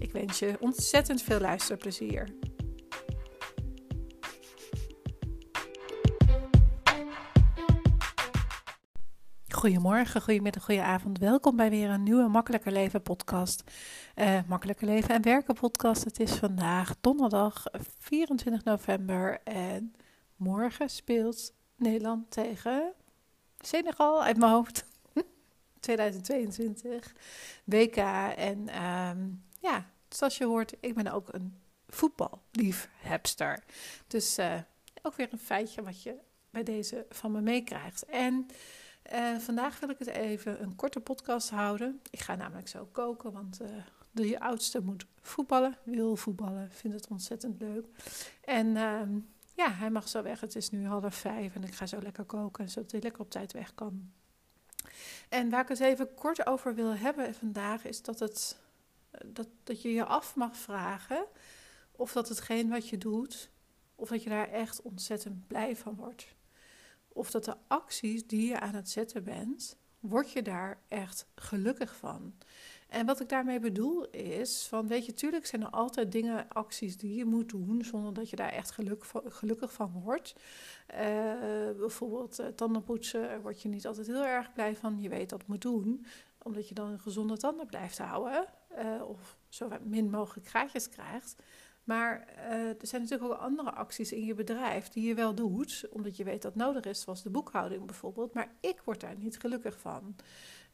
Ik wens je ontzettend veel luisterplezier. Goedemorgen, goedemiddag, goedenavond. Welkom bij weer een nieuwe Makkelijker Leven podcast. Uh, Makkelijker Leven en Werken podcast. Het is vandaag donderdag 24 november en morgen speelt Nederland tegen Senegal uit mijn hoofd. 2022 WK en um, ja, zoals je hoort, ik ben ook een voetballiefhebster. Dus uh, ook weer een feitje wat je bij deze van me meekrijgt. En uh, vandaag wil ik het even een korte podcast houden. Ik ga namelijk zo koken, want uh, de oudste moet voetballen, wil voetballen, vindt het ontzettend leuk. En ehm, ja, hij mag zo weg. Het is nu half vijf en ik ga zo lekker koken, zodat hij lekker op tijd weg kan. En waar ik het even kort over wil hebben vandaag, is dat het dat, dat je je af mag vragen of dat hetgeen wat je doet, of dat je daar echt ontzettend blij van wordt. Of dat de acties die je aan het zetten bent, word je daar echt gelukkig van. En wat ik daarmee bedoel is, van weet je, tuurlijk zijn er altijd dingen, acties die je moet doen zonder dat je daar echt geluk, gelukkig van wordt. Uh, bijvoorbeeld uh, tandenpoetsen, daar word je niet altijd heel erg blij van. Je weet dat moet doen, omdat je dan een gezonde tanden blijft houden. Uh, of zo min mogelijk graadjes krijgt. Maar uh, er zijn natuurlijk ook andere acties in je bedrijf die je wel doet, omdat je weet dat nodig is, zoals de boekhouding bijvoorbeeld. Maar ik word daar niet gelukkig van.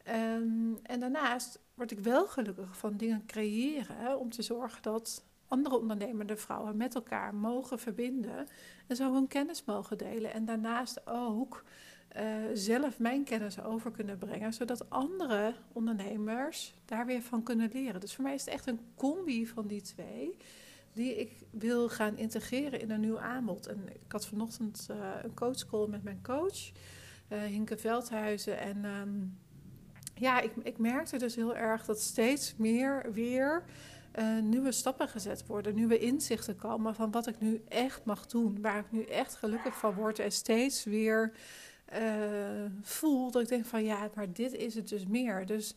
Um, en daarnaast word ik wel gelukkig van dingen creëren om te zorgen dat andere ondernemende vrouwen met elkaar mogen verbinden en zo hun kennis mogen delen. En daarnaast ook uh, zelf mijn kennis over kunnen brengen, zodat andere ondernemers daar weer van kunnen leren. Dus voor mij is het echt een combi van die twee, die ik wil gaan integreren in een nieuw aanbod. En ik had vanochtend uh, een coachcall met mijn coach, uh, Hinke Veldhuizen. En um, ja, ik, ik merkte dus heel erg dat steeds meer weer. Nieuwe stappen gezet worden, nieuwe inzichten komen van wat ik nu echt mag doen, waar ik nu echt gelukkig van word en steeds weer uh, voel dat ik denk van ja, maar dit is het dus meer. Dus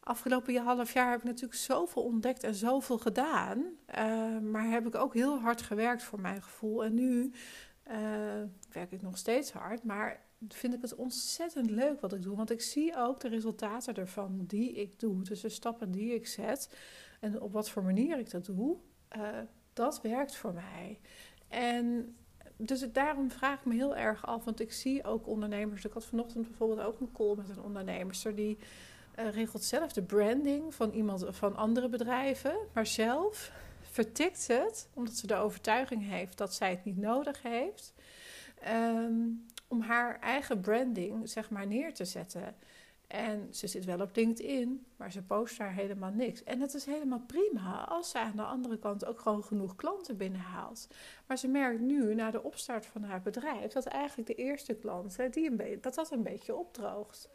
afgelopen half jaar heb ik natuurlijk zoveel ontdekt en zoveel gedaan. Uh, maar heb ik ook heel hard gewerkt voor mijn gevoel. En nu uh, werk ik nog steeds hard, maar vind ik het ontzettend leuk wat ik doe. Want ik zie ook de resultaten ervan die ik doe. Dus de stappen die ik zet en op wat voor manier ik dat doe, dat werkt voor mij. En dus daarom vraag ik me heel erg af, want ik zie ook ondernemers. Ik had vanochtend bijvoorbeeld ook een call met een ondernemer die uh, regelt zelf de branding van iemand van andere bedrijven, maar zelf vertikt het omdat ze de overtuiging heeft dat zij het niet nodig heeft um, om haar eigen branding zeg maar neer te zetten. En ze zit wel op LinkedIn, maar ze post daar helemaal niks. En het is helemaal prima als ze aan de andere kant ook gewoon genoeg klanten binnenhaalt. Maar ze merkt nu, na de opstart van haar bedrijf, dat eigenlijk de eerste klanten, die een dat dat een beetje opdroogt.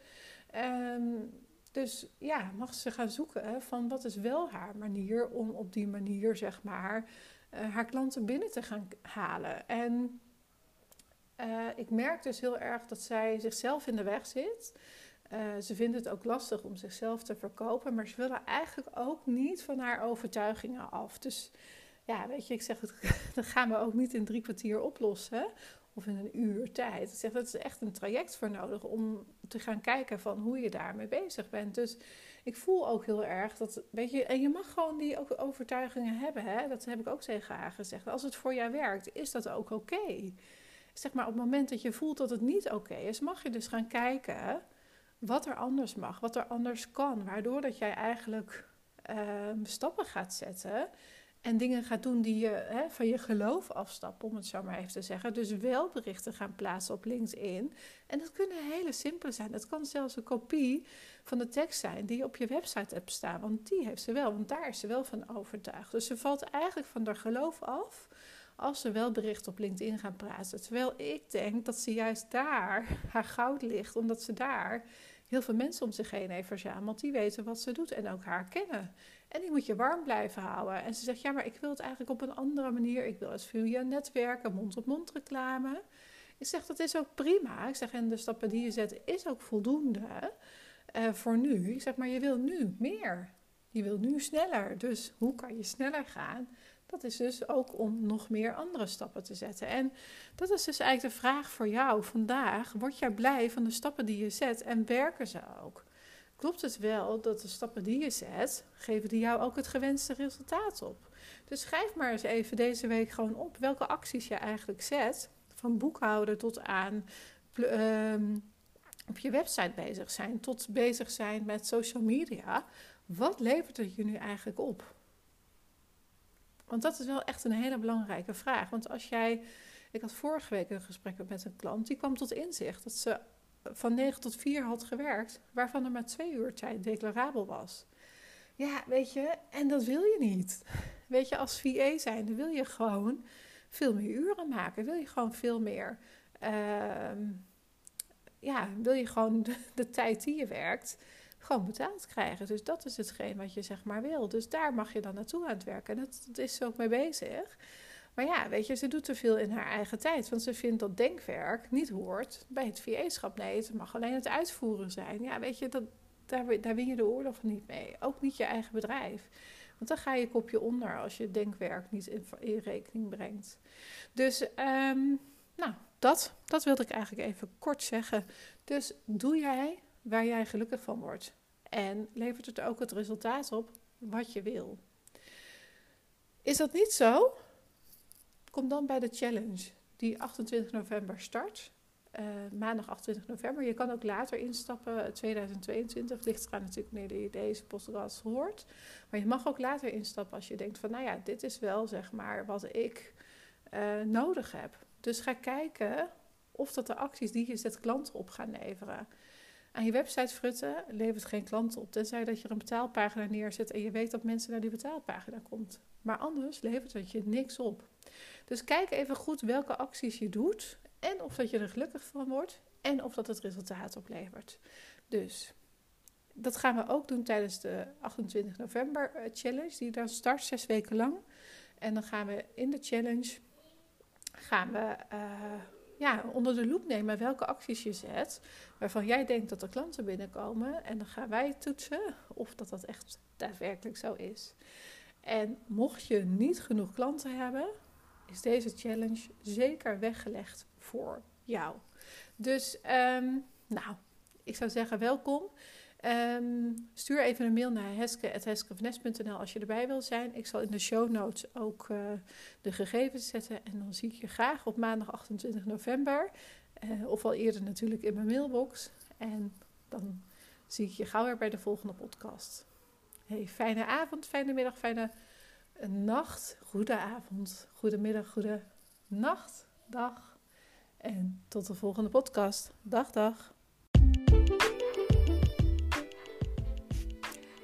Um, dus ja, mag ze gaan zoeken van wat is wel haar manier om op die manier, zeg maar, uh, haar klanten binnen te gaan halen. En uh, ik merk dus heel erg dat zij zichzelf in de weg zit. Uh, ze vindt het ook lastig om zichzelf te verkopen, maar ze willen eigenlijk ook niet van haar overtuigingen af. Dus ja, weet je, ik zeg, het, dat gaan we ook niet in drie kwartier oplossen of in een uur tijd. Ik zeg, dat is echt een traject voor nodig om te gaan kijken van hoe je daarmee bezig bent. Dus ik voel ook heel erg dat, weet je, en je mag gewoon die overtuigingen hebben. Hè? Dat heb ik ook tegen haar gezegd. Als het voor jou werkt, is dat ook oké. Zeg maar, op het moment dat je voelt dat het niet oké is, mag je dus gaan kijken wat er anders mag, wat er anders kan. Waardoor dat jij eigenlijk uh, stappen gaat zetten en dingen gaat doen die je hè, van je geloof afstappen, om het zo maar even te zeggen. Dus wel berichten gaan plaatsen op LinkedIn. En dat kunnen hele simpele zijn. Dat kan zelfs een kopie van de tekst zijn die je op je website hebt staan. Want die heeft ze wel, want daar is ze wel van overtuigd. Dus ze valt eigenlijk van haar geloof af als ze wel berichten op LinkedIn gaan praten. Terwijl ik denk dat ze juist daar haar goud ligt, omdat ze daar heel veel mensen om zich heen heeft verzameld die weten wat ze doet en ook haar kennen. En die moet je warm blijven houden. En ze zegt, ja, maar ik wil het eigenlijk op een andere manier. Ik wil het via netwerken, mond-op-mond reclame. Ik zeg, dat is ook prima. Ik zeg, en de stappen die je zet is ook voldoende uh, voor nu. Ik zeg, maar je wil nu meer. Je wil nu sneller. Dus hoe kan je sneller gaan? Dat is dus ook om nog meer andere stappen te zetten. En dat is dus eigenlijk de vraag voor jou vandaag. Word jij blij van de stappen die je zet en werken ze ook? Klopt het wel dat de stappen die je zet, geven die jou ook het gewenste resultaat op? Dus schrijf maar eens even deze week gewoon op welke acties je eigenlijk zet. Van boekhouden tot aan ehm, op je website bezig zijn, tot bezig zijn met social media. Wat levert het je nu eigenlijk op? Want dat is wel echt een hele belangrijke vraag. Want als jij. Ik had vorige week een gesprek met een klant. Die kwam tot inzicht dat ze van 9 tot 4 had gewerkt. Waarvan er maar twee uur tijd declarabel was. Ja, weet je. En dat wil je niet. Weet je, als VA zijn, dan wil je gewoon veel meer uren maken. Wil je gewoon veel meer. Uh, ja, wil je gewoon de tijd die je werkt gewoon betaald krijgen. Dus dat is hetgeen wat je zeg maar wil. Dus daar mag je dan naartoe aan het werken. En dat, is ze ook mee bezig. Maar ja, weet je, ze doet te veel in haar eigen tijd. Want ze vindt dat denkwerk niet hoort bij het VA-schap. Nee, het mag alleen het uitvoeren zijn. Ja, weet je, dat, daar, daar win je de oorlog niet mee. Ook niet je eigen bedrijf. Want dan ga je kopje onder als je denkwerk niet in, in rekening brengt. Dus, um, nou, dat, dat wilde ik eigenlijk even kort zeggen. Dus doe jij waar jij gelukkig van wordt. En levert het ook het resultaat op wat je wil. Is dat niet zo? Kom dan bij de challenge die 28 november start. Uh, maandag 28 november. Je kan ook later instappen, 2022. Het ligt eraan natuurlijk wanneer je deze podcast hoort. Maar je mag ook later instappen als je denkt van... nou ja, dit is wel zeg maar wat ik uh, nodig heb. Dus ga kijken of dat de acties die je zet klanten op gaan leveren. Aan je website frutten levert geen klanten op. Tenzij dat je er een betaalpagina neerzet en je weet dat mensen naar die betaalpagina komt. Maar anders levert het je niks op. Dus kijk even goed welke acties je doet en of dat je er gelukkig van wordt en of dat het resultaat oplevert. Dus dat gaan we ook doen tijdens de 28 november eh, challenge, die dan start zes weken lang. En dan gaan we in de challenge gaan we uh, ja, onder de loep nemen welke acties je zet, waarvan jij denkt dat er klanten binnenkomen. En dan gaan wij toetsen of dat dat echt daadwerkelijk zo is. En mocht je niet genoeg klanten hebben, is deze challenge zeker weggelegd voor jou. Dus, um, nou, ik zou zeggen welkom. Um, stuur even een mail naar heske.heskeofnes.nl als je erbij wil zijn. Ik zal in de show notes ook uh, de gegevens zetten. En dan zie ik je graag op maandag 28 november. Uh, of al eerder natuurlijk in mijn mailbox. En dan zie ik je gauw weer bij de volgende podcast. Hey, fijne avond, fijne middag, fijne nacht. Goede avond, goede middag, goede nacht, dag. En tot de volgende podcast. Dag, dag.